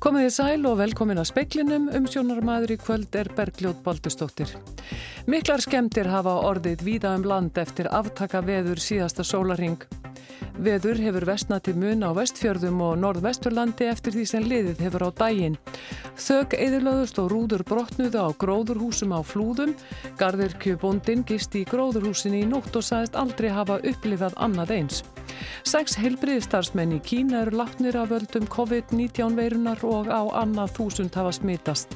Komið í sæl og velkomin að speiklinum, umsjónarmæður í kvöld er Bergljóð Baldustóttir. Miklar skemmtir hafa orðið víða um land eftir aftaka veður síðasta sólaring. Veður hefur vestnað til mun á vestfjörðum og norðvesturlandi eftir því sem liðið hefur á dægin. Þög eðurlaðust og rúður brotnuðu á gróðurhúsum á flúðum. Garðirkjubondin gisti í gróðurhúsinni í nótt og sagðist aldrei hafa upplifað annað eins. Seks heilbriðstarfsmenn í Kína eru látnir af völdum COVID-19 veirunar og á annað þúsund hafa smitast.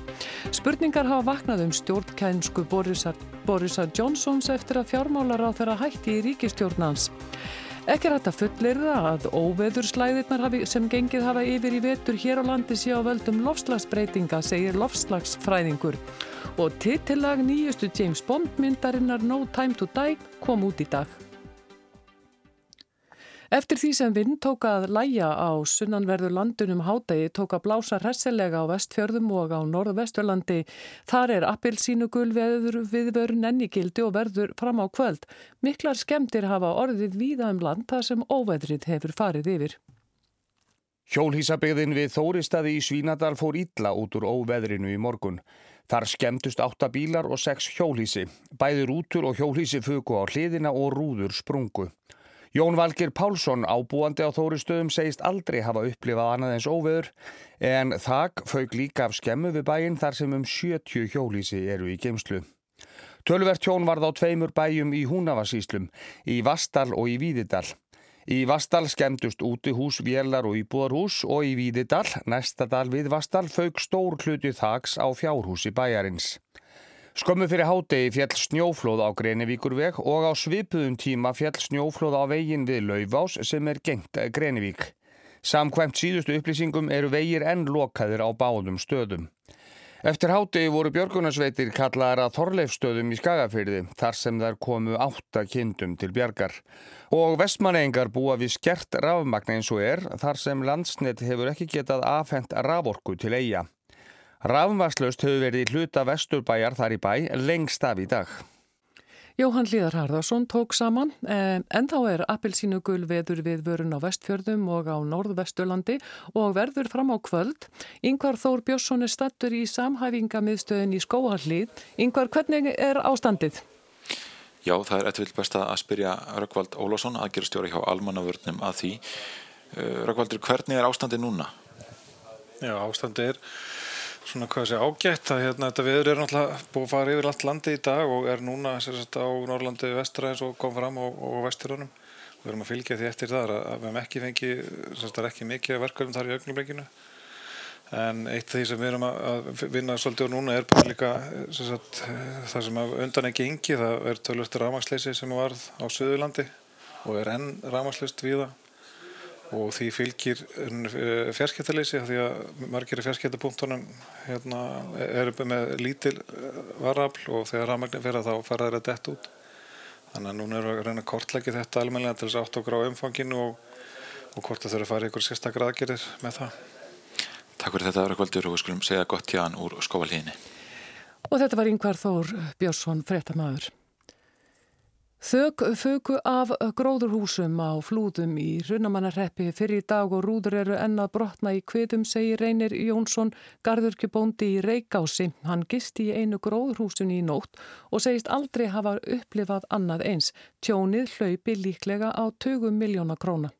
Spurningar hafa vaknað um stjórnkænsku Borisar, Borisar Johnsons eftir að fjármálar á þeirra hætti í ríkistjórnans. Ekki rætt að fullirða að óveðurslæðirnar sem gengið hafa yfir í vetur hér á landi sé á völdum lofslagsbreytinga, segir lofslagsfræðingur. Og titillag nýjustu James Bond myndarinnar No Time to Die kom út í dag. Eftir því sem vind tók að læja á sunnanverður landunum hádegi tók að blása hressilega á vestfjörðum og á norðvesturlandi. Þar er appilsínu gulveður viðvörun ennigildi og verður fram á kvöld. Miklar skemmtir hafa orðið víða um land þar sem óveðrið hefur farið yfir. Hjólhísabegðin við Þóristaði í Svínadal fór ítla út úr óveðrinu í morgun. Þar skemmtust áttabílar og sex hjólhísi. Bæður útur og hjólhísi fugu á hliðina og rúður sprungu. Jón Valgir Pálsson ábúandi á Þóristöðum segist aldrei hafa upplifað annað eins óveður en þak fauk líka af skemmu við bæinn þar sem um 70 hjólísi eru í geimslu. Tölvert hjón varð á tveimur bæjum í Húnavasíslum, í Vastal og í Víðidal. Í Vastal skemmtust úti hús, vélar og íbúðarhús og í Víðidal, næsta dal við Vastal, fauk stór hluti þaks á fjárhúsi bæjarins. Skömmu fyrir hádegi fjall snjóflóð á Grenivíkurveg og á svipuðum tíma fjall snjóflóð á vegin við Laufás sem er gengt Grenivík. Samkvæmt síðustu upplýsingum eru vegir enn lokaðir á báðum stöðum. Eftir hádegi voru björgunarsveitir kallaðar að Þorleifstöðum í Skagafyrði þar sem þær komu átta kindum til bjargar. Og vestmanengar búa við skert rafmagn eins og er þar sem landsnett hefur ekki getað afhengt raforku til eiga. Rafnvarslaust hefur verið í hluta vesturbæjar þar í bæ lengst af í dag. Jóhann Líðar Harðarsson tók saman eh, en þá er appilsínu gul veður við vörun á vestfjörðum og á norðvesturlandi og verður fram á kvöld. Yngvar Þór Björnsson er stattur í samhæfingamiðstöðin í Skóhallið. Yngvar, hvernig er ástandið? Já, það er eitthvað best að spyrja Rökkvald Ólásson, aðgerastjóri hjá Almannavörnum að því. Eh, Rökkvaldur, hvernig er ástandið núna? Já, ástandið er svona hvað sé ágætt að hérna þetta viður er náttúrulega búið að fara yfir allt landi í dag og er núna sérst á Norrlandi vestra eins og kom fram og, og vesturunum og við erum að fylgja því eftir það að við hefum ekki fengið, sérst það er ekki mikið verkefum þar í augnumleikinu en eitt af því sem við erum að vinna svolítið og núna er bara líka sérst það sem undan ekki yngi það er tölvöstur rámaksleysi sem varð á Suðurlandi og er enn rámaksleyst við það og því fylgir eh, fjarskiptaleysi því að margir í fjarskiptapunktunum hérna, eru með lítil eh, varafl og þegar rafmagnir fyrir þá fara þeirra dett út. Þannig að núna við að reyna að kortleggja þetta almenlega til þess að átt okkur á umfanginu og, og hvort það þurfa að fara ykkur sérstakra aðgerir með það. Takk fyrir þetta Örgvaldur og við skulum segja gott hjá hann úr skóvalíðinni Og þetta var yngvar Þór Björnsson frettamæður Fögu af gróðurhúsum á flúðum í Runamannarreppi fyrir í dag og rúður eru ennað brotna í kviðum, segir Reynir Jónsson, garðurkjubóndi í Reikási. Hann gisti í einu gróðurhúsun í nótt og segist aldrei hafa upplifað annað eins. Tjónið hlaupi líklega á 20 miljóna króna.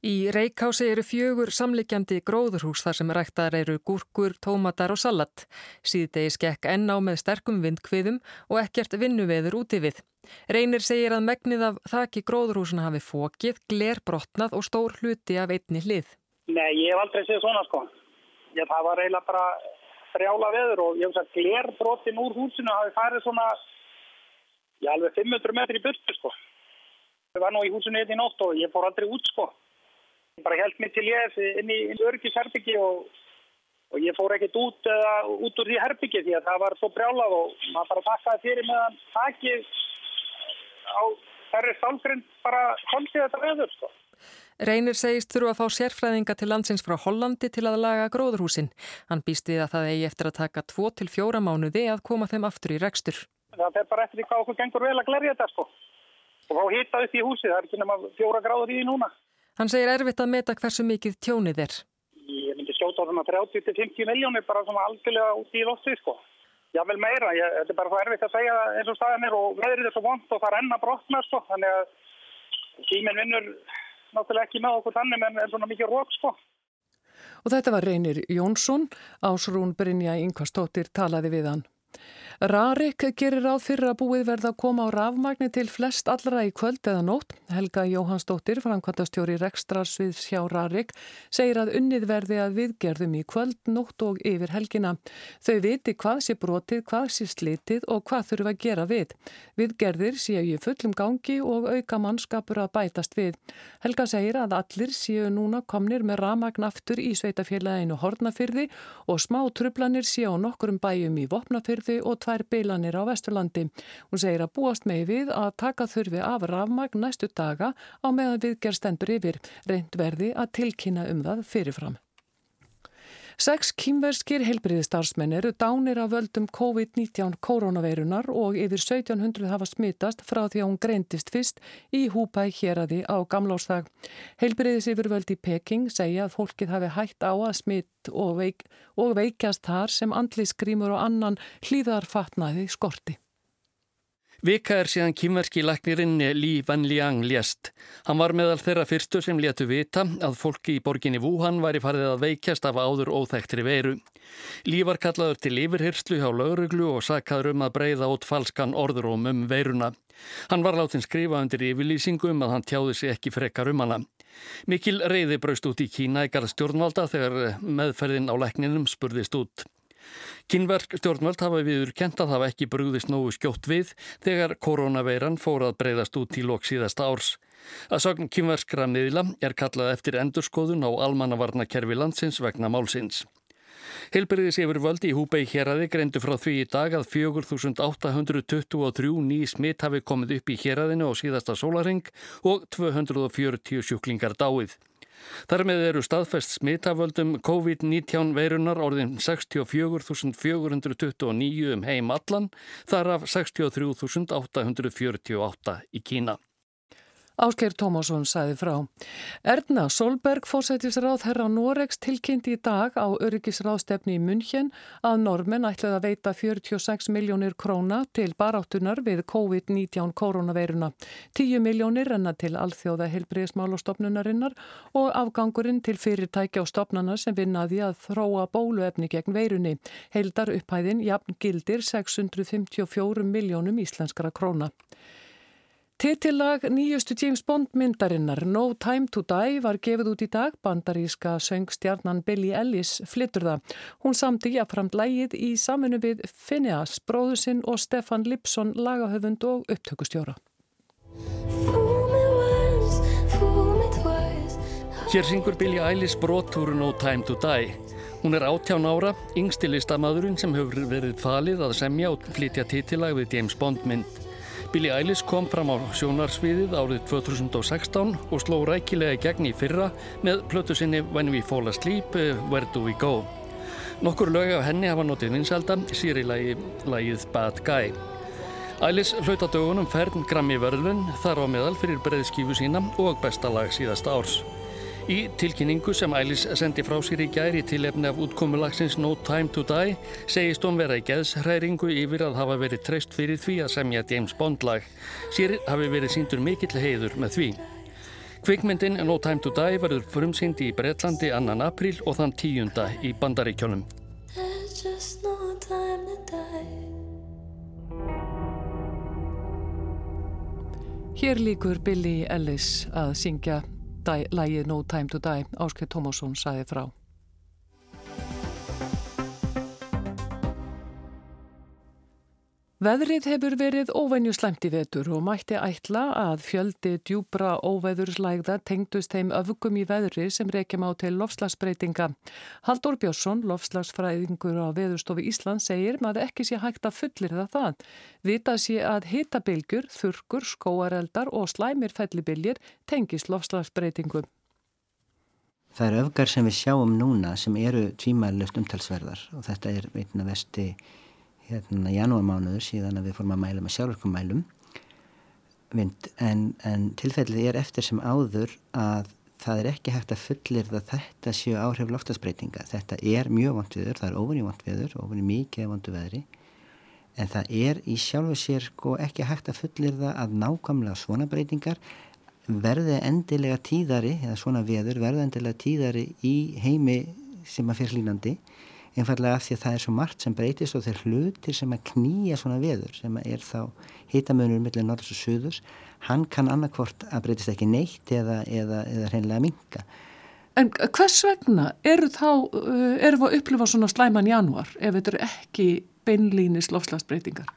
Í Reykjási eru fjögur samlikjandi gróðurhús þar sem ræktar eru gúrkur, tómatar og salat. Síðdegi skekk enn á með sterkum vindkviðum og ekkert vinnuveður úti við. Reynir segir að megnið af þakki gróðurhúsuna hafi fókið, gler brotnað og stór hluti af einni hlið. Nei, ég hef aldrei séð svona sko. Ég, það var eiginlega bara frjála veður og ég hef sagt gler brotin úr húsinu hafi farið svona, ég alveg 500 metri í burtu sko. Ég var nú í húsinu einn í nótt og ég fór aldrei út sko bara held mér til ég inn í, í örgisherbyggi og, og ég fór ekkert út, uh, út úr því herbyggi því að það var svo brjálað og maður bara takkaði fyrir meðan takið á þærri stálgrinn bara holdið þetta veður sko. Reynir segist þurfa að fá sérfræðinga til landsins frá Hollandi til að laga gróðurhúsin. Hann býst við að það eigi eftir að taka 2-4 mánuði að koma þeim aftur í rekstur. Það er bara eftir því hvað okkur gengur vel að glerja þetta sko. Og þá hýtta upp í húsi, það er ekki nema fjóra gráður í núna. Hann segir erfitt að meta hversu mikið tjónið er. Ég myndi skjóta svona 30-50 miljónir bara svona algjörlega út í lofti sko. Já vel meira, ég, þetta er bara svo erfitt að segja eins og staðan er og veðrið er svo vond og það er enna brotna sko þannig að tíminn vinnur náttúrulega ekki með okkur þannig en er svona mikið rók sko. Og þetta var Reynir Jónsson, ásrún Brynja Yngvarstóttir talaði við hann. Rarik gerir ráð fyrir að búið verða að koma á rafmagni til flest allra í kvöld eða nótt. Helga Jóhannsdóttir, framkvæmtastjóri Rekstrarsviðs hjá Rarik, segir að unnið verði að viðgerðum í kvöld, nótt og yfir helgina. Þau viti hvað sé brotið, hvað sé slitið og hvað þurfa að gera við. Viðgerðir séu í fullum gangi og auka mannskapur að bætast við. Helga segir að allir séu núna komnir með rafmagn aftur í sveitafélaginu Hortnafyrði og smá trublanir séu á nokkurum bæjum í Vopnafyrði og tvær bilanir á Vesturlandi. Hún segir að búast með við að taka þurfi af rafmagn næstu daga á meðan viðgerð stendur yfir, reynd verði að tilkynna um það fyrirfram. Seks kýmverskir heilbriðistarsmenn eru dánir af völdum COVID-19 koronaveirunar og yfir 1700 hafa smittast frá því að hún greindist fyrst í húpæ hér að því á gamlástag. Heilbriðis yfir völd í Peking segja að fólkið hafi hægt á að smitt og, veik, og veikjast þar sem andliskrímur og annan hlýðarfatnaði skorti. Vika er síðan kýmverski læknirinn Li Wenliang lést. Hann var meðal þeirra fyrstu sem letu vita að fólki í borginni Wuhan væri farið að veikjast af áður óþægtri veiru. Li var kallaður til yfirhyrslu hjá lauruglu og sakkaður um að breyða út falskan orðurum um veiruna. Hann var látin skrifa undir yfirlýsingum um að hann tjáði sig ekki frekar um hana. Mikil reyði braust út í Kína garð stjórnvalda þegar meðferðin á lækninum spurðist út. Kynverk stjórnvöld hafa viður kent að hafa ekki brúðist nógu skjótt við þegar koronaveiran fór að breyðast út í lok síðasta árs. Að sagn kynverskra miðla er kallað eftir endurskoðun á almannavarnakerfi landsins vegna málsins. Heilbyrðis yfir völdi í Húbei héræði greindu frá því í dag að 4823 ný smitt hafi komið upp í héræðinu á síðasta sólaring og 240 sjúklingar dáið. Þar með eru staðfest smitaföldum COVID-19 veirunar orðin 64.429 um heim allan, þar af 63.848 í Kína. Ásker Tómásson sæði frá. Erna Solberg fórsættisráð herra Noregs tilkynnti í dag á öryggisráðstefni í München að normen ætlaði að veita 46 miljónir króna til baráttunar við COVID-19 koronaveiruna. 10 miljónir renna til alþjóða helbriðismálastofnunarinnar og afgangurinn til fyrirtækja og stopnana sem vinnaði að þróa bóluefni gegn veirunni. Heildar upphæðin jafn gildir 654 miljónum íslenskara króna. Titillag nýjustu James Bond myndarinnar No Time to Die var gefið út í dag. Bandaríska söngstjarnan Billie Ellis flyttur það. Hún samti jáframt lægið í saminu við Phineas, bróðusinn og Stefan Lipson, lagahöfund og upptökustjóra. Hér syngur Billie Ellis brotúru No Time to Die. Hún er áttján ára, yngstilistamæðurinn sem hefur verið falið að semja og flytja titillag við James Bond mynd. Billie Eilish kom fram á sjónarsviðið árið 2016 og sló rækilega gegn í fyrra með plötu sinni When We Fall Asleep, eh, Where Do We Go. Nokkur lög af henni hafa notið vinselda, sér í lagi, lagið Bad Guy. Eilish hlaut á dögunum fern Grammy vörðlun þar á meðal fyrir breyðskífu sína og besta lag síðasta árs. Í tilkynningu sem Ælis sendi frá sér í gæri til efni af útkomulagsins No Time to Die segist hún vera í geðshræringu yfir að hafa verið treyst fyrir því að semja James Bond lag. Sér hafi verið síndur mikill heiður með því. Kvikmyndin No Time to Die verður frumsýndi í Breitlandi annan april og þann tíunda í Bandaríkjónum. Hér líkur Billy Ellis að syngja lægið No Time to Die Ásker Tómásson sæði frá Veðrið hefur verið óvenju slemt í vetur og mætti ætla að fjöldi djúbra óveðurslægða tengdust þeim öfugum í veðri sem reykjum á til lofslagsbreytinga. Haldur Björnsson, lofslagsfræðingur á Veðurstofi Ísland, segir maður ekki sé hægt að fullir það það. Vita sé að hitabilgjur, þurkur, skóareldar og slæmir fellibiljir tengist lofslagsbreytingum. Það eru öfgar sem við sjáum núna sem eru tvímælust umtalsverðar og þetta er veitna vesti hérna janúarmánuður síðan að við fórum að mæla með sjálfurkumælum en, en tilfellið er eftir sem áður að það er ekki hægt að fullir að þetta séu áhrif loftasbreytinga. Þetta er mjög vant viður, það er ofin í vant viður, ofin í mikið vantu veðri. En það er í sjálfu sér sko ekki hægt að fullir það að nákvæmlega svona breytingar verði endilega tíðari eða svona veður verði endilega tíðari í heimi sem að fyrir hlínandi einfallega af því að það er svo margt sem breytist og þeir hlutir sem að knýja svona veður sem að er þá hitamönur millir norðs og söðurs hann kann annarkvort að breytist ekki neitt eða, eða, eða hreinlega minka En hvers vegna eru þá, uh, eru að upplifa svona slæman januar ef þetta eru ekki beinlýnis lofslagsbreytingar?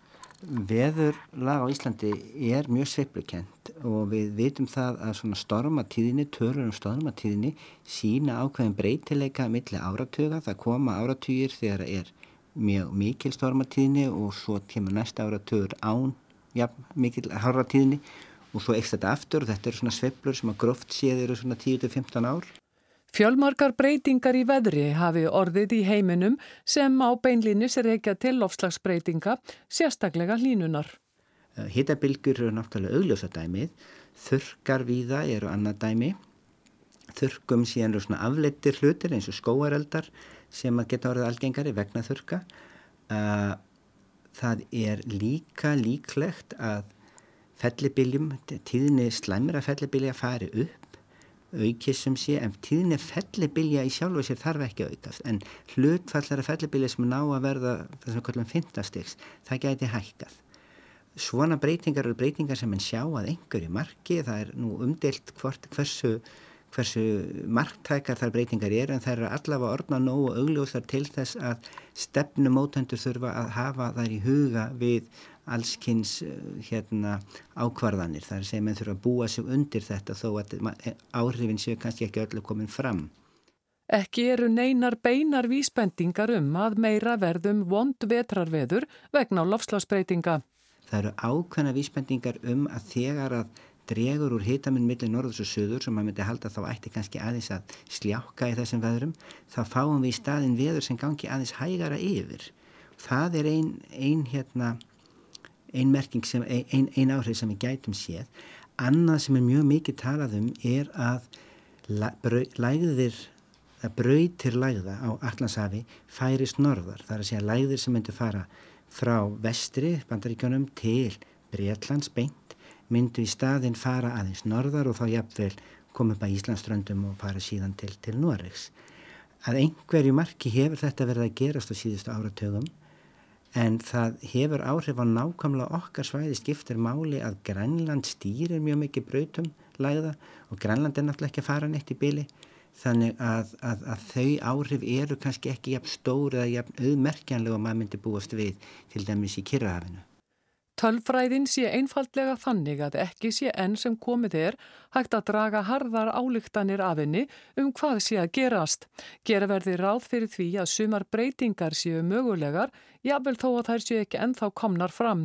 Veður lag á Íslandi er mjög sveiflukent og við vitum það að svona stormatíðinni, törur um stormatíðinni sína ákveðin breytileika millir áratöga, það koma áratugir þegar það er mjög mikil stormatíðinni og svo kemur næsta áratögur án, já, mikil háratíðinni og svo ekst þetta aftur og þetta eru svona sveiflur sem að gróft séð eru svona 10-15 ár. Fjölmarkar breytingar í veðri hafi orðið í heiminum sem á beinlínis er ekki að til lofslagsbreytinga, sérstaklega hlínunar. Eh, Hittabilgur eru náttúrulega augljósa dæmið, þurkar víða eru annað dæmi, þurkum síðan eru svona afleittir hlutir eins og skóareldar sem að geta orðið algengari vegna þurka. Eh, það er líka líklegt að fellibiljum, tíðinni slæmir að fellibilja fari upp aukið sem sé en tíðinni fellibilja í sjálfu sér þarf ekki að aukast. En hlutfallara fellibilja sem ná að verða sem við kallum fintastiks það gæti hækkað. Svona breytingar eru breytingar sem mann sjá að einhverju marki. Það er nú umdelt hvort hversu hversu marktækar þar breytingar eru en það eru allavega orðna nógu augljóðsar til þess að stefnumótendur þurfa að hafa þær í huga við allskynns eh, hérna, ákvarðanir. Segja að mann þurfa að búa sig undir þetta þó að áhrifin séu kannski ekki öllu komin fram. Ekki eru neinar beinar vísbendingar um að meira verðum vond vetrarveður vegna á lofslagsbreytinga. Það eru ákveðna vísbendingar um að þegar að dregur úr hitaminn millir norðus og söður sem maður myndi halda þá ætti kannski aðeins að sljáka í þessum veðrum þá fáum við í staðin veður sem gangi aðeins hægara yfir. Það er einn ein, hérna ein sem, ein, ein áhrif sem við gætum séð. Annað sem er mjög mikið talað um er að lægðir, að brautir lægða á Allansafi færist norðar. Það er að segja lægðir sem myndur fara frá vestri, bandaríkjónum, til Breitlands beint, myndu í staðin fara aðeins norðar og þá jafnvel koma upp að Íslandströndum og fara síðan til, til Noregs. Að einhverju marki hefur þetta verið að gerast á síðustu áratögum en það hefur áhrif á nákvæmlega okkar svæði skiptir máli að Grænland stýrir mjög mikið brautum læða og Grænland er náttúrulega ekki að fara neitt í byli þannig að, að, að þau áhrif eru kannski ekki jafn stóri eða jafn auðmerkjanlega og maður myndi búast við til dæmis í Kirrahafinu. Tölfræðin sé einfaldlega þannig að ekki sé enn sem komið er hægt að draga harðar álíktanir af henni um hvað sé að gerast. Gera verði ráð fyrir því að sumar breytingar séu mögulegar, jável þó að þær séu ekki ennþá komnar fram.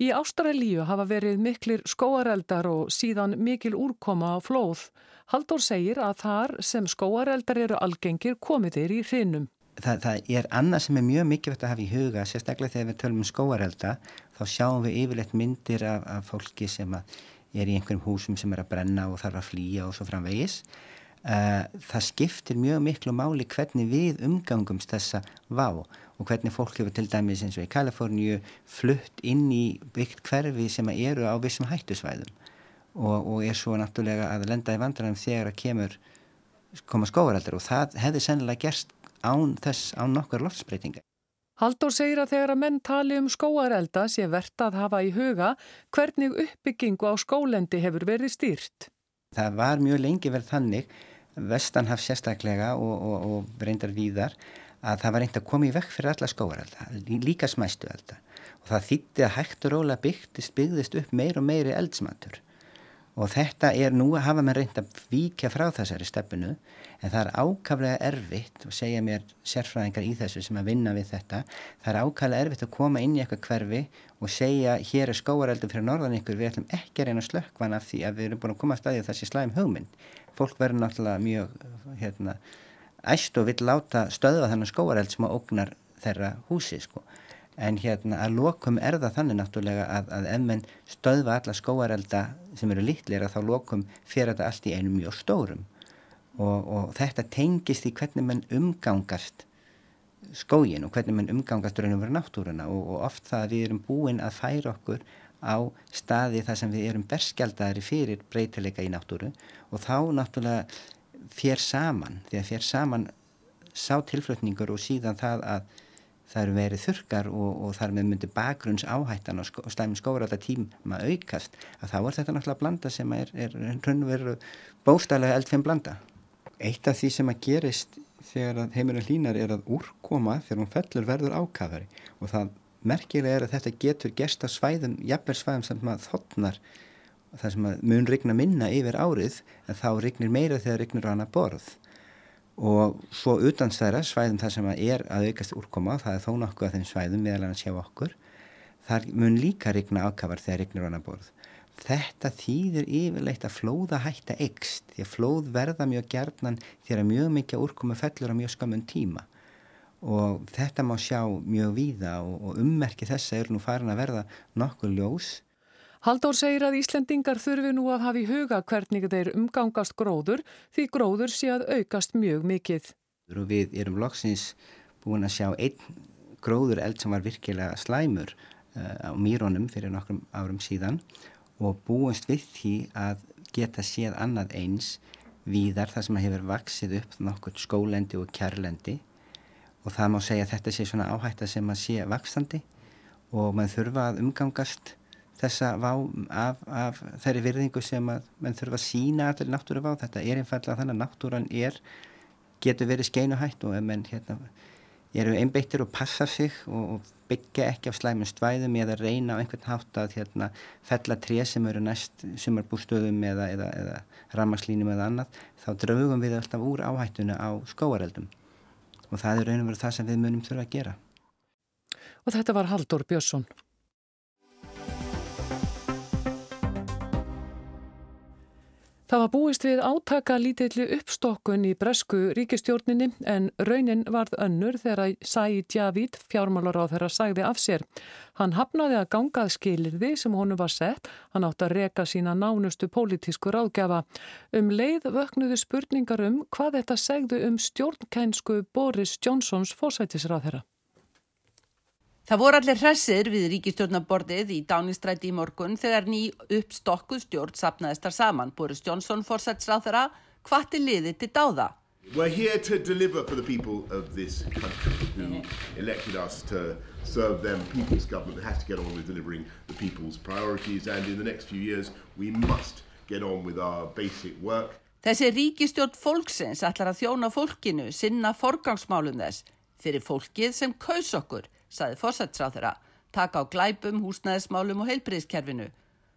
Í Ástralíu hafa verið miklir skóareldar og síðan mikil úrkoma á flóð. Haldur segir að þar sem skóareldar eru algengir komið þeir í hrinnum. Það, það er annað sem er mjög mikilvægt að hafa í huga, sérstaklega þegar við tölum um skóarelda, þá sjáum við yfirleitt myndir af, af fólki sem er í einhverjum húsum sem er að brenna og þarf að flýja og svo framvegis. Uh, það skiptir mjög miklu máli hvernig við umgangumst þessa vá og hvernig fólk hefur til dæmis eins og í Kaliforníu flutt inn í byggt hverfi sem eru á vissum hættusvæðum og, og er svo náttúrulega að lenda í vandræðum þegar að kemur koma skóareldur og það hefði sennilega gerst án þess án nokkur loftsbreytinga. Haldur segir að þegar að menn tali um skóarelda sé verðt að hafa í huga hvernig uppbyggingu á skólendi hefur verið stýrt. Það var mjög lengi verið þannig, vestanhaf sérstaklega og, og, og reyndar víðar, að það var reynd að koma í vekk fyrir alla skóarelda, líka smæstu elda. Og það þýtti að hægt og róla byggt byggðist upp meir og meiri eldsmatur. Og þetta er nú að hafa með reynd að víkja frá þessari stefnu en það er ákaflega erfitt og segja mér sérfræðingar í þessu sem að vinna við þetta það er ákaflega erfitt að koma inn í eitthvað hverfi og segja hér er skóareldur fyrir norðan ykkur við ætlum ekki að reyna slökkvan af því að við erum búin að koma að staði þessi slæm hugmynd. Fólk verður náttúrulega mjög hérna, æst og vill láta stöðva þennan skóareld sem að ógnar þeirra húsi sko. En hérna að lokum er það þannig náttúrulega að, að ef menn stöðva alla skóarelda sem eru litlir að þá lokum fyrir þetta allt í einu mjög stórum og, og þetta tengist í hvernig menn umgangast skógin og hvernig mann umgangast raun og vera náttúruna og, og oft það að við erum búin að færa okkur á staði þar sem við erum berskjaldari fyrir breytileika í náttúru og þá náttúrulega fér saman, því að fér saman sá tilflutningur og síðan það að það eru verið þurkar og, og þar með myndi bakgrunns áhættan og, sko, og stæmi skóra þetta tíma aukast að þá er þetta náttúrulega blanda sem er, er raun og veru bóstælega eldfinn blanda. Eitt af því sem að gerist þegar heimurinn hlínar er að úrkoma þegar hún fellur verður ákafari. Og það merkilega er að þetta getur gerst á svæðum, jafnverð svæðum sem maður þotnar það sem mun regna minna yfir árið en þá regnir meira þegar regnir á hana borð. Og svo utanstæðra svæðum það sem er að aukast úrkoma það er þó nokkuð af þeim svæðum meðal hann að sjá okkur þar mun líka regna ákafar þegar regnir á hana borð Þetta þýðir yfirleitt að flóða hætta ekst því að flóð verða mjög gerðnan þegar mjög mikið úrkomu fellur á mjög skamun tíma og þetta má sjá mjög víða og, og ummerki þessa er nú farin að verða nokkuð ljós. Halldór segir að Íslendingar þurfi nú að hafa í huga hvernig þeir umgangast gróður því gróður sé að aukast mjög mikið. Við erum loksins búin að sjá einn gróður eld sem var virkilega slæmur uh, á mýrónum fyrir nokkrum árum síðan og búast við því að geta séð annað eins víðar þar sem hefur vaksið upp nokkur skólendi og kjærlendi og það má segja að þetta sé svona áhætta sem að sé vakstandi og mann þurfa að umgangast þessa vá af, af þeirri virðingu sem að mann þurfa að sína allir náttúru vá, þetta er einfallega þannig að náttúran er, getur verið skeinuhætt og ef mann hérna eru einbeittir og passa sig og byggja ekki á slæmum stvæðum eða reyna á einhvern hátt að hérna, fella tré sem eru næst sumarbústöðum eða, eða, eða rammarslínum eða annað, þá draugum við alltaf úr áhættuna á skóareldum og það er raun og verið það sem við munum þurfa að gera. Og þetta var Haldur Björnsson. Það var búist við átaka lítilli uppstokkun í bresku ríkistjórninni en raunin varð önnur þegar Sæi Djavid, fjármálar á þeirra, sagði af sér. Hann hafnaði að gangað skilirði sem honu var sett, hann átt að reka sína nánustu pólitísku ráðgjafa. Um leið vöknuðu spurningar um hvað þetta segðu um stjórnkænsku Boris Johnsons fósætisráð þeirra. Það voru allir hressir við ríkistjórnaborðið í Dánistræti í morgun þegar ný uppstokkuð stjórn sapnaðist þar saman. Boris Johnson fórsætsráð þeirra hvati liði til dáða. We're here to deliver for the people of this country who elected us to serve them people's government has to get on with delivering the people's priorities and in the next few years we must get on with our basic work. Þessi ríkistjórn fólksins ætlar að þjóna fólkinu sinna forgangsmálum þess fyrir fólkið sem kaus okkur saði fósætsráþurra, taka á glæpum, húsnæðismálum og heilbriðskerfinu.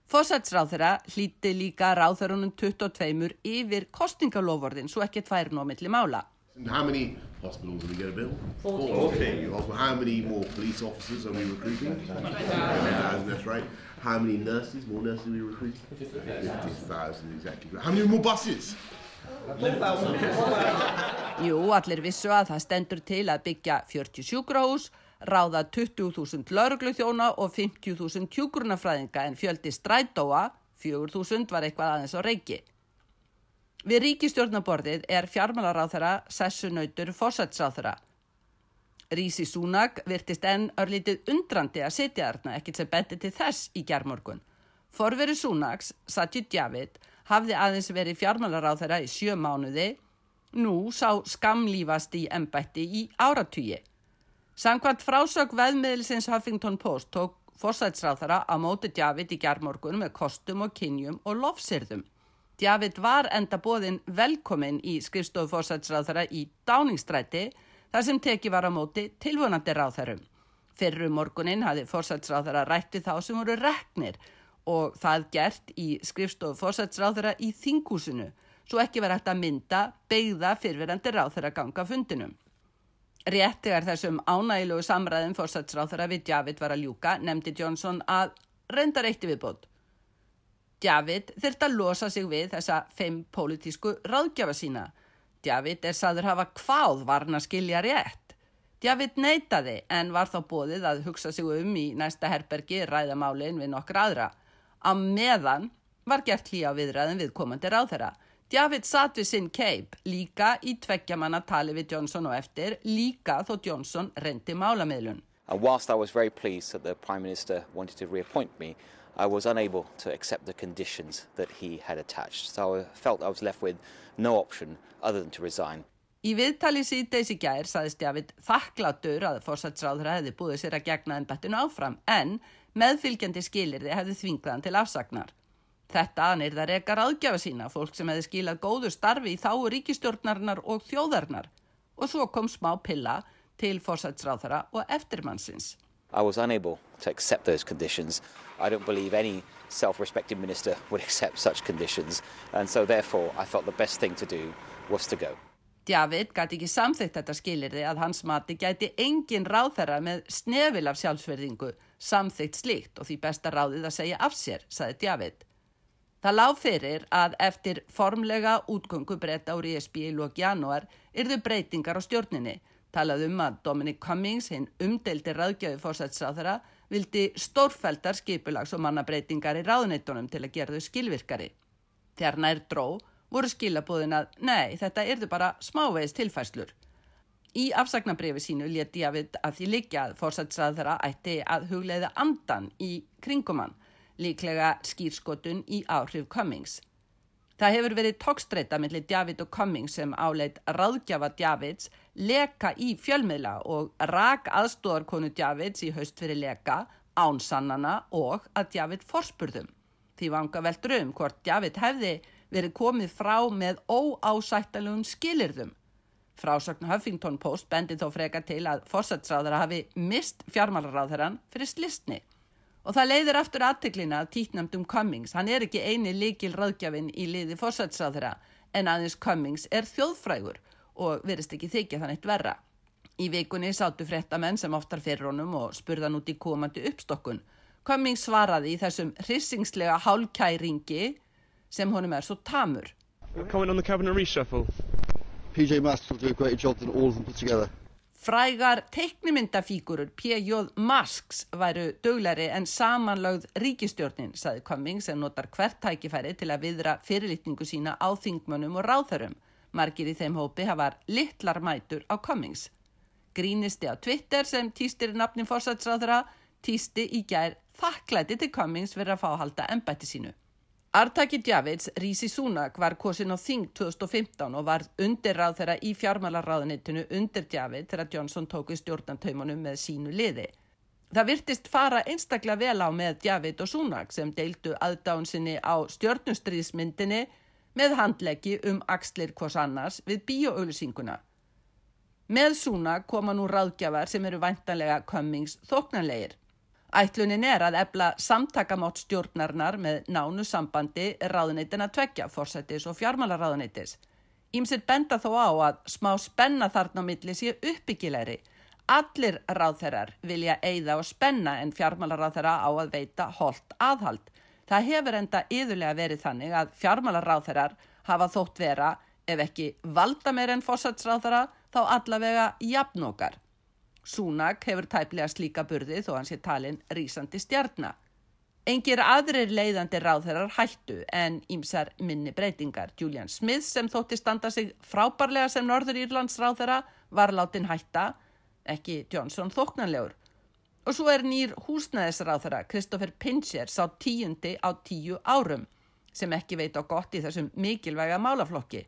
Fósætsráþurra hlíti líka ráþurunum 22 yfir kostingalofordin svo ekki tvær nóg milli mála. How many hospitals are we going to build? 40. 40. How many more police officers are we recruiting? That's right. How many nurses, more nurses are we recruiting? 50,000 exactly. How many more buses? Jú, allir vissu að það stendur til að byggja 40 sjúkrahús ráða 20.000 laurugluþjóna og 50.000 kjúgrunafræðinga en fjöldi strætóa, 4.000 var eitthvað aðeins á reiki. Við ríkistjórnaborðið er fjármálaráþara sessunautur fórsætsráþara. Rísi Súnag virtist enn örlítið undrandi að sitja þarna ekkert sem beti til þess í gerðmorgun. Forveri Súnags, Satjur Djavid, hafði aðeins verið fjármálaráþara í sjö mánuði, nú sá skamlífast í embætti í áratugið. Samkvæmt frásök veðmiðlisins Huffington Post tók fórsætsráþara á móti Djavid í gerðmorgun með kostum og kynjum og lofsirðum. Djavid var enda bóðin velkomin í skrifstofu fórsætsráþara í Dáningstræti þar sem teki var á móti tilvonandi ráþarum. Fyrru morgunin hafi fórsætsráþara rætti þá sem voru reknir og það gert í skrifstofu fórsætsráþara í þingúsinu svo ekki verið hægt að mynda beigða fyrfirandi ráþara ganga fundinum. Rétt þegar þessum ánægilegu samræðum fórsatsráþara við Javid var að ljúka nefndi Johnson að reyndar eitt viðbót. Javid þurft að losa sig við þessa feim pólitísku ráðgjafa sína. Javid er saður hafa hváð varna skilja rétt. David neytaði en var þá bóðið að hugsa sig um í næsta herbergi ræðamálin við nokkra aðra. Á meðan var gert hlýja á viðræðin við komandi ráðherra. David satt við sinn keip líka í tveggjamanna tali við Johnson og eftir, líka þó Johnson reyndi málamiðlun. And whilst I was very pleased that the Prime Minister wanted to reappoint me, I was unable to accept the conditions that he had attached. So I felt I was left with no option other than to resign. Í viðtali síðdeis í gær saðist David þakklátur að fórsætsráður hefði búið sér að gegna en bettinu áfram en meðfylgjandi skilirði hefði þvingðan til afsagnar. Þetta anir það rekar aðgjafa sína, fólk sem hefði skilað góðu starfi í þáu ríkistjórnarinnar og þjóðarnar og svo kom smá pilla til fórsætsráðara og eftirmannsins. I was unable to accept those conditions. I don't believe any self-respecting minister would accept such conditions and so therefore I thought the best thing to do was to go. David gæti ekki samþygt þetta skilirði að hans mati gæti engin ráðherra með snefil af sjálfsverðingu samþygt slíkt og því besta ráðið að segja af sér, saði David. Það lág fyrir að eftir formlega útgöngu breyta úr ESB í lók janúar yrðu breytingar á stjórninni. Talað um að Dominic Cummings, hinn umdeldi ráðgjöfi fórsætsráðara, vildi stórfældar skipulags og mannabreitingar í ráðneitunum til að gera þau skilvirkari. Þegar nær dró voru skilabóðin að nei, þetta yrðu bara smávegis tilfæslur. Í afsagnabrifi sínu leti David að því líka að fórsætsráðara ætti að hugleiða andan í kringumann, líklega skýrskotun í áhrif Cummings. Það hefur verið tókstreita millir David og Cummings sem áleit ráðgjafa Davids leka í fjölmiðla og rak aðstóðarkonu Davids í haust fyrir leka, ánsannana og að David forspurðum. Því vanga veldur um hvort David hefði verið komið frá með óásættalugum skilirðum. Frásagn Huffington Post bendi þó freka til að fórsætsráðara hafi mist fjármálaráðarann fyrir slistni. Og það leiðir aftur aðteklina að títnamdum Cummings. Hann er ekki eini líkil ráðgjafin í liði fórsætsráðara en aðeins Cummings er þjóðfrægur og verist ekki þykja þann eitt verra. Í vikunni sátu frettamenn sem oftar fyrir honum og spurðan út í komandi uppstokkun. Cummings svaraði í þessum hrissingslega hálkæringi sem honum er svo tamur. Comment on the cabinet reshuffle. PJ Masks will do a great job than all of them put together. Frægar teiknimyndafígurur P.J. Masks væru dögleri en samanlögð ríkistjórnin, saði Cummings sem notar hvert tækifæri til að viðra fyrirlitningu sína á þingmönnum og ráþörum. Margir í þeim hópi hafar litlar mætur á Cummings. Grínisti á Twitter sem týstir nafnin fórsætsráðra týsti í gær þakklæti til Cummings fyrir að fá að halda ennbætti sínu. Artaki Djavids, Rísi Súnak, var kosin á Þing 2015 og var undirráð þeirra í fjármálarráðunittinu undir Djavid þegar Johnson tóku stjórnantaumanum með sínu liði. Það virtist fara einstaklega vel á með Djavid og Súnak sem deildu aðdánsinni á stjórnustriðsmyndinni með handleggi um axlir hvors annars við bíóauðlýsinguna. Með Súnak koma nú ráðgjafar sem eru væntanlega Cummings þóknanlegir. Ætlunin er að ebla samtakamátt stjórnarnar með nánu sambandi ráðunitin að tvekja, fórsættis og fjármálaráðunitis. Ímsir benda þó á að smá spenna þarna á milli sé uppbyggilegri. Allir ráðherrar vilja eigða og spenna en fjármálaráðherra á að veita holdt aðhald. Það hefur enda yðurlega verið þannig að fjármálaráðherrar hafa þótt vera, ef ekki valda meir en fórsætsráðherra, þá allavega jafnókar. Súnak hefur tæplega slíka burði þó hann sé talin rísandi stjarnar. Engir aðrir leiðandi ráðherrar hættu en ímsar minni breytingar. Julian Smith sem þótti standa sig frábærlega sem Norður Írlands ráðherra var látin hætta, ekki Johnson þóknanlegur. Og svo er nýr húsnæðisráðherra Christopher Pincher sá tíundi á tíu árum sem ekki veit á gott í þessum mikilvæga málaflokki.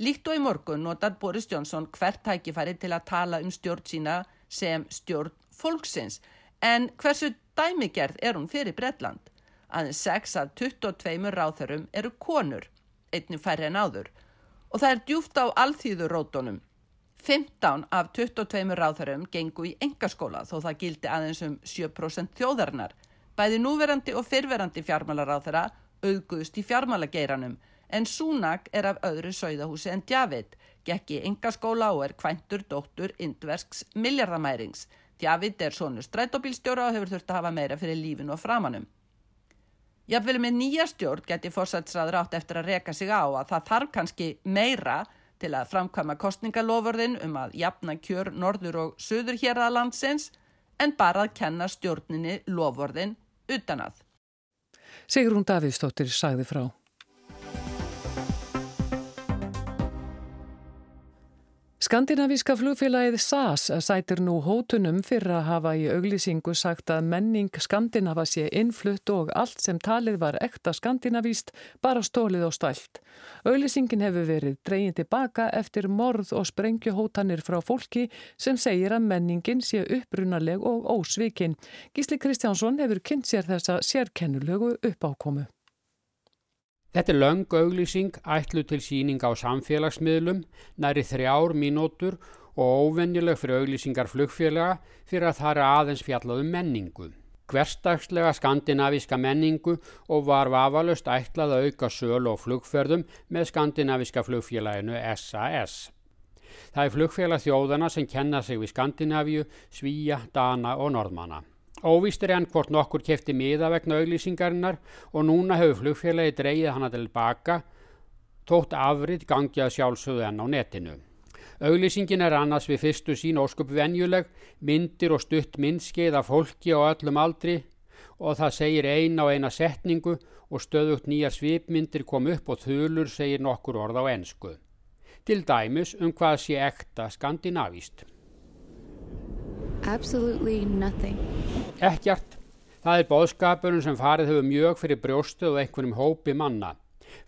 Líkt og í morgun notar Boris Johnson hvert tækifæri til að tala um stjórn sína sem stjórn fólksins en hversu dæmigerð er hún fyrir Bretland? Aðeins 6 af 22 ráþörum eru konur, einnig færri en áður og það er djúft á alþýðurótonum. 15 af 22 ráþörum gengu í engaskóla þó það gildi aðeins um 7% þjóðarinnar. Bæði núverandi og fyrverandi fjármálaráþara auðguðst í fjármálageiranum en Súnak er af öðru sögðahúsi en Djavid, gekk í engaskóla og er kvæntur dóttur indversks miljardamærings. Djavid er sonu strætóbílstjóra og hefur þurft að hafa meira fyrir lífinu og framanum. Jafnvel með nýja stjórn geti fórsætsraður átt eftir að reka sig á að það þarf kannski meira til að framkvæma kostningalofurðin um að jafna kjör norður og söður hér að landsins en bara að kenna stjórninni lofurðin utan að. Sigrún Davíðstóttir sagði frá. Skandinavíska flugfélagið SAS sætir nú hótunum fyrir að hafa í auglýsingu sagt að menning Skandinava sé innflutt og allt sem talið var ekta skandinavíst bara stólið og stælt. Auglýsingin hefur verið dreyin tilbaka eftir morð og sprengjuhótanir frá fólki sem segir að menningin sé upprunaleg og ósvikin. Gísli Kristjánsson hefur kynnt sér þessa sérkennulegu uppákomu. Þetta er löng auglýsing ætlu til síning á samfélagsmiðlum, næri þrjár mínútur og óvennileg fyrir auglýsingar flugfélaga fyrir að það er aðeins fjallaðum menningu. Hverstagslega skandinavíska menningu og var vafalust ætlað að auka söl og flugferðum með skandinavíska flugfélaginu SAS. Það er flugfélag þjóðana sem kenna sig við Skandinavíu, Svíja, Dana og Norðmanna. Óvíst er enn hvort nokkur kefti miða vegna auglýsingarinnar og núna hefur flugfélagi dreyið hana tilbaka tótt afrið gangi að sjálfsögðu enn á netinu. Auglýsingin er annars við fyrstu sín ósköp venjuleg, myndir og stutt myndskeið af fólki og öllum aldri og það segir eina og eina setningu og stöðugt nýjar svipmyndir kom upp og þulur segir nokkur orð á ensku. Til dæmis um hvað sé ekta skandinavíst. Absolutely nothing. Ekkert. Það er bóðskapurinn sem farið hefur mjög fyrir brjóstuð og einhverjum hópi manna.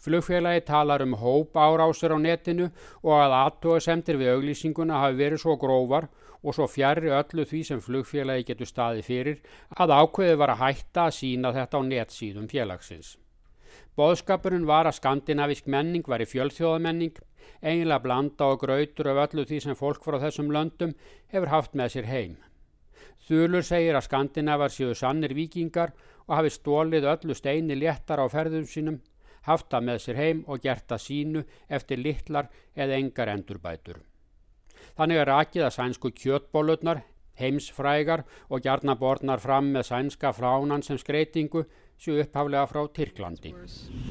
Flugfélagi talar um hóp árásir á netinu og að aðtóasemtir við auglýsinguna hafi verið svo grófar og svo fjærri öllu því sem flugfélagi getur staði fyrir að ákveði var að hætta að sína þetta á netsíðum félagsins. Bóðskapurinn var að skandinavisk menning var í fjölþjóðamenning, eiginlega blanda og grautur af öllu því sem fólk frá þessum löndum hefur haft með sér heim. Þulur segir að Skandinavar séu sannir vikingar og hafi stólið öllu steini léttar á ferðum sínum, haft það með sér heim og gert það sínu eftir litlar eða engar endurbætur. Þannig er rakið að sænsku kjötbólutnar, heimsfrægar og gjarnabornar fram með sænska fránan sem skreitingu séu upphaflega frá Tyrklandi.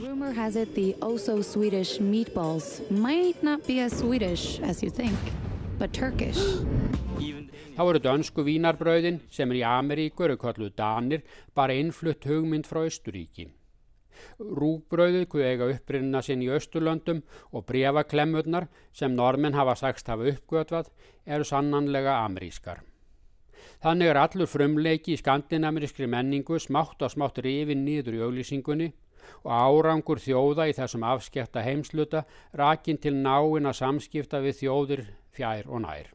Rumor has it the also Swedish meatballs might not be as Swedish as you think, but Turkish. Þá eru dönsku vínarbröðin sem er í Ameríku eru kalluð Danir bara innflutt hugmynd frá Östuríki. Rúgbröðið kuð eiga upprinna sinn í Östurlöndum og brevaklemurnar sem normin hafa sagst hafa uppgötvað eru sannanlega amerískar. Þannig er allur frumleiki í skandinamerískri menningu smátt og smátt rifin nýður í auglýsingunni og árangur þjóða í þessum afskekta heimsluta rakin til náina samskipta við þjóðir fjær og nær.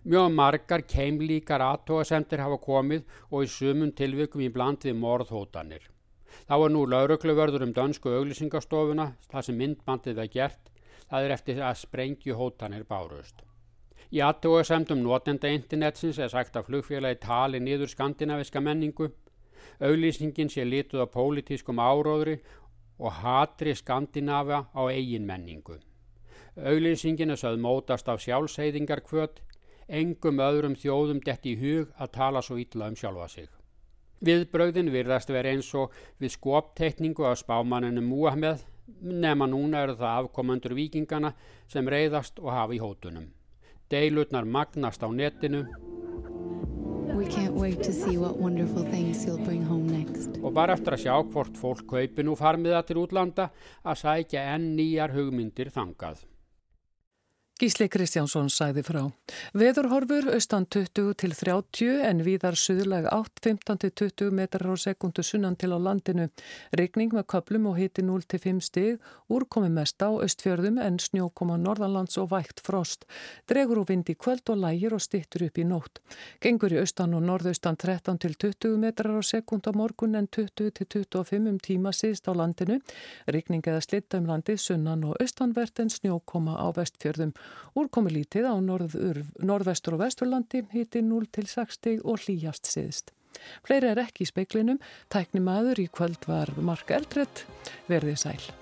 Mjög margar keimlíkar aðtóasemtir hafa komið og í sumum tilvikum í bland við morðhótanir. Þá er nú laurökluvörður um dönsku auglýsingastofuna, það sem myndbandið var gert, það er eftir að sprengju hótanir bárust. Í aðtóasemtum notenda internetsins er sagt að flugfélagi tali niður skandinaviska menningu, auglýsingin sé lituð á pólitískum áróðri og hatri skandinava á eigin menningu. Auglýsingin er sögð mótast af sjálfseyðingar kvöt engum öðrum þjóðum detti í hug að tala svo illa um sjálfa sig. Viðbröðin virðast verið eins og við skoptekningu af spámaninu Múahmeð nema núna eru það afkomandur vikingana sem reyðast og hafa í hótunum. Deilutnar magnast á netinu og bara eftir að sjá hvort fólk kaupi nú farmiða til útlanda að sækja enn nýjar hugmyndir þangað. Gísli Kristjánsson sæði frá. Veðurhorfur austan 20 til 30 en víðar suðlag 8, 15 til 20 metrar á sekundu sunnan til á landinu. Regning með köplum og hiti 0 til 5 stig, úrkomi mest á austfjörðum en snjókoma norðanlands og vægt frost. Dregur og vindi kvöld og lægir og stittur upp í nótt. Gengur í austan og norðaustan 13 til 20 metrar á sekund á morgun en 20 til 25 um tíma síðst á landinu. Regning eða slitta um landi sunnan og austanvert en snjókoma á vestfjörðum. Úrkomi lítið á norðvestur og vesturlandi hiti 0 til 6 stig og hlýjast siðst. Fleiri er ekki í speiklinum, tækni maður í kvöld var Mark Eldredd, verðið sæl.